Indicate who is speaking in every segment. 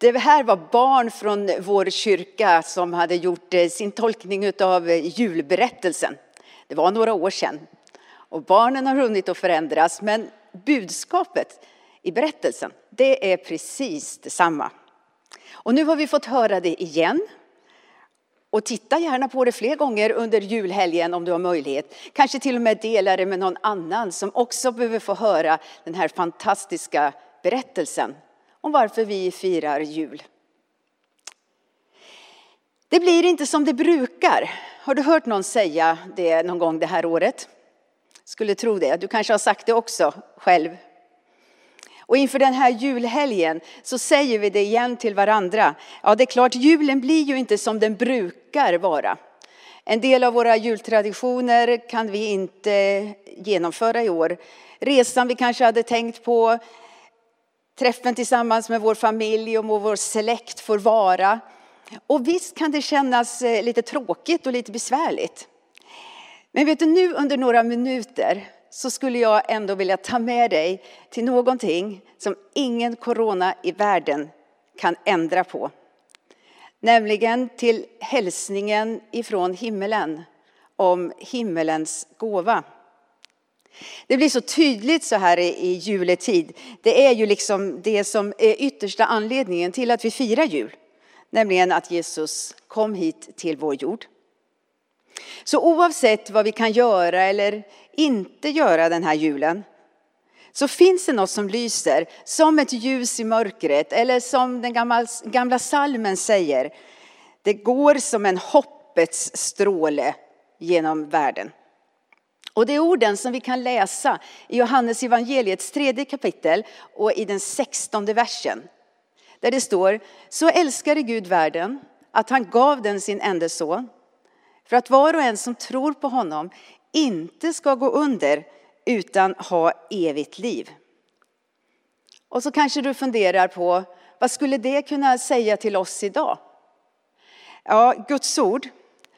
Speaker 1: Det här var barn från vår kyrka som hade gjort eh, sin tolkning av julberättelsen. Det var några år sedan. Och barnen har hunnit att förändras, men budskapet i berättelsen, det är precis detsamma. Och nu har vi fått höra det igen. Och titta gärna på det fler gånger under julhelgen om du har möjlighet. Kanske till och med dela det med någon annan som också behöver få höra den här fantastiska berättelsen om varför vi firar jul. Det blir inte som det brukar. Har du hört någon säga det någon gång det här året? Skulle tro det. Du kanske har sagt det också själv. Och inför den här julhelgen så säger vi det igen till varandra. Ja, det är klart, julen blir ju inte som den brukar vara. En del av våra jultraditioner kan vi inte genomföra i år. Resan vi kanske hade tänkt på, träffen tillsammans med vår familj och vår släkt får vara. Och visst kan det kännas eh, lite tråkigt och lite besvärligt. Men vet du, nu under några minuter så skulle jag ändå vilja ta med dig till någonting som ingen corona i världen kan ändra på. Nämligen till hälsningen ifrån himmelen om himmelens gåva. Det blir så tydligt så här i juletid. Det är ju liksom det som är yttersta anledningen till att vi firar jul. Nämligen att Jesus kom hit till vår jord. Så oavsett vad vi kan göra eller inte göra den här julen så finns det något som lyser som ett ljus i mörkret eller som den gamla, gamla salmen säger. Det går som en hoppets stråle genom världen. Och det är orden som vi kan läsa i Johannes evangeliets tredje kapitel och i den sextonde versen. Där det står, så älskade Gud världen att han gav den sin enda son för att var och en som tror på honom inte ska gå under utan ha evigt liv. Och så kanske du funderar på vad skulle det kunna säga till oss idag? Ja, Guds ord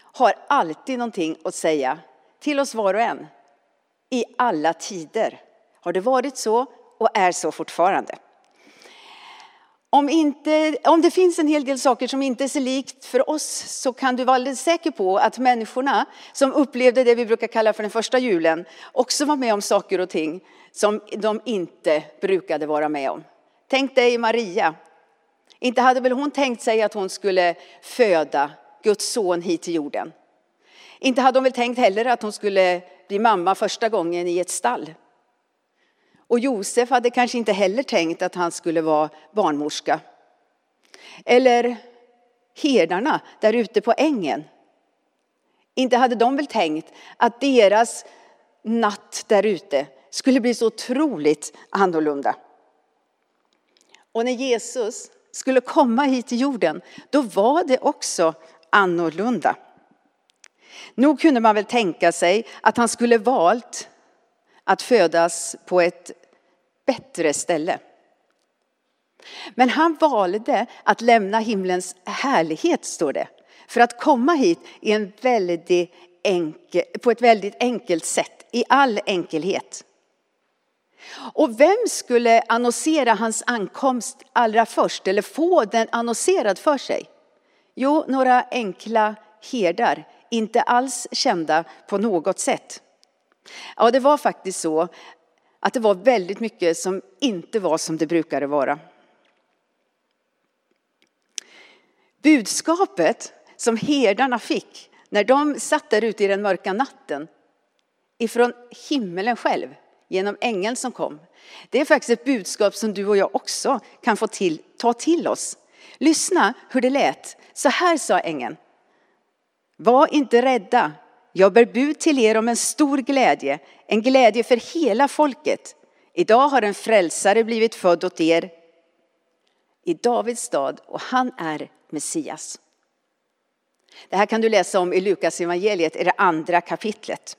Speaker 1: har alltid någonting att säga till oss var och en. I alla tider har det varit så och är så fortfarande. Om, inte, om det finns en hel del saker som inte är så likt för oss så kan du vara alldeles säker på att människorna som upplevde det vi brukar kalla för den första julen också var med om saker och ting som de inte brukade vara med om. Tänk dig Maria. Inte hade väl hon tänkt sig att hon skulle föda Guds son hit till jorden. Inte hade hon väl tänkt heller att hon skulle bli mamma första gången i ett stall. Och Josef hade kanske inte heller tänkt att han skulle vara barnmorska. Eller herdarna där ute på ängen. Inte hade de väl tänkt att deras natt där ute skulle bli så otroligt annorlunda. Och när Jesus skulle komma hit till jorden, då var det också annorlunda. Nog kunde man väl tänka sig att han skulle valt att födas på ett bättre ställe. Men han valde att lämna himlens härlighet, står det, för att komma hit i en väldigt enkel, på ett väldigt enkelt sätt, i all enkelhet. Och vem skulle annonsera hans ankomst allra först, eller få den annonserad för sig? Jo, några enkla herdar, inte alls kända på något sätt. Ja, det var faktiskt så att det var väldigt mycket som inte var som det brukade vara. Budskapet som herdarna fick när de satt där ute i den mörka natten ifrån himmelen själv genom ängeln som kom. Det är faktiskt ett budskap som du och jag också kan få till, ta till oss. Lyssna hur det lät. Så här sa ängeln. Var inte rädda. Jag bär bud till er om en stor glädje, en glädje för hela folket. Idag har en frälsare blivit född åt er i Davids stad och han är Messias. Det här kan du läsa om i Lukas evangeliet i det andra kapitlet.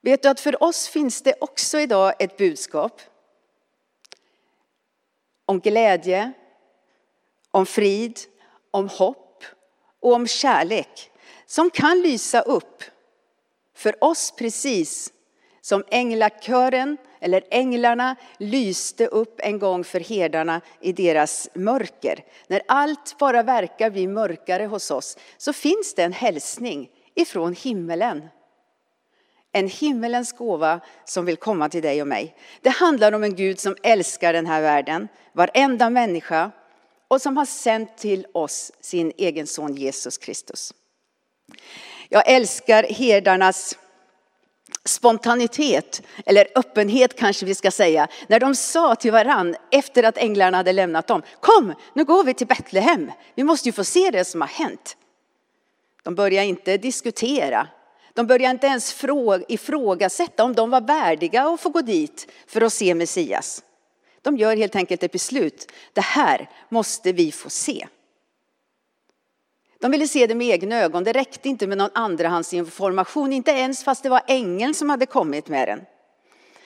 Speaker 1: Vet du att för oss finns det också idag ett budskap om glädje, om frid, om hopp och om kärlek som kan lysa upp för oss precis som änglakören eller änglarna lyste upp en gång för herdarna i deras mörker. När allt bara verkar bli mörkare hos oss så finns det en hälsning ifrån himmelen. En himmelens gåva som vill komma till dig och mig. Det handlar om en Gud som älskar den här världen, varenda människa och som har sänt till oss sin egen son Jesus Kristus. Jag älskar herdarnas spontanitet, eller öppenhet kanske vi ska säga, när de sa till varann efter att änglarna hade lämnat dem, kom nu går vi till Betlehem, vi måste ju få se det som har hänt. De började inte diskutera, de började inte ens ifrågasätta om de var värdiga att få gå dit för att se Messias. De gör helt enkelt ett beslut, det här måste vi få se. De ville se det med egna ögon. Det räckte inte med någon andrahandsinformation, inte ens fast det var ängeln som hade kommit med den.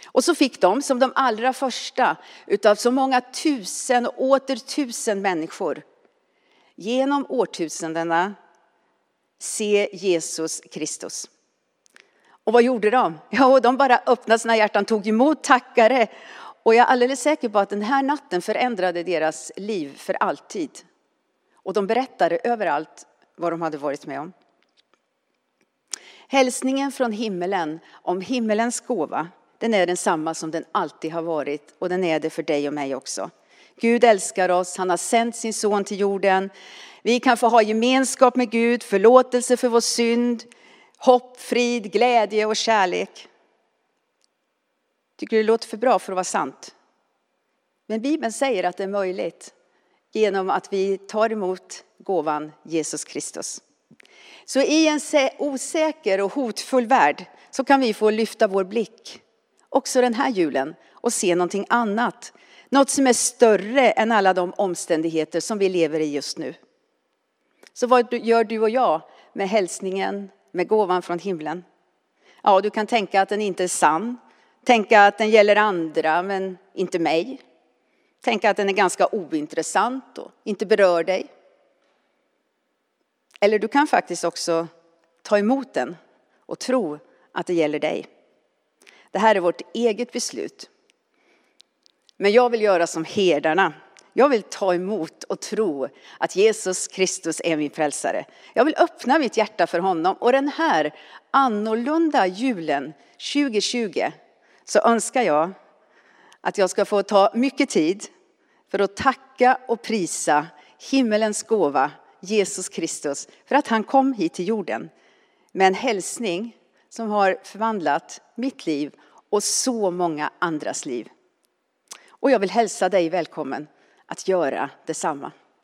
Speaker 1: Och så fick de, som de allra första utav så många tusen och åter tusen människor, genom årtusendena se Jesus Kristus. Och vad gjorde de? Ja, de bara öppnade sina hjärtan, tog emot, tackare. Och jag är alldeles säker på att den här natten förändrade deras liv för alltid. Och de berättade överallt vad de hade varit med om. Hälsningen från himmelen om himmelens gåva, den är densamma som den alltid har varit och den är det för dig och mig också. Gud älskar oss, han har sänt sin son till jorden. Vi kan få ha gemenskap med Gud, förlåtelse för vår synd, hopp, frid, glädje och kärlek. Tycker du det låter för bra för att vara sant? Men Bibeln säger att det är möjligt genom att vi tar emot gåvan Jesus Kristus. Så i en osäker och hotfull värld så kan vi få lyfta vår blick också den här julen och se någonting annat. Något som är större än alla de omständigheter som vi lever i just nu. Så vad gör du och jag med hälsningen, med gåvan från himlen? Ja, du kan tänka att den inte är sann. Tänka att den gäller andra men inte mig. Tänka att den är ganska ointressant och inte berör dig. Eller du kan faktiskt också ta emot den och tro att det gäller dig. Det här är vårt eget beslut. Men jag vill göra som herdarna. Jag vill ta emot och tro att Jesus Kristus är min frälsare. Jag vill öppna mitt hjärta för honom. Och den här annorlunda julen 2020 så önskar jag att jag ska få ta mycket tid för att tacka och prisa himmelens gåva Jesus Kristus för att han kom hit till jorden med en hälsning som har förvandlat mitt liv och så många andras liv. Och jag vill hälsa dig välkommen att göra detsamma.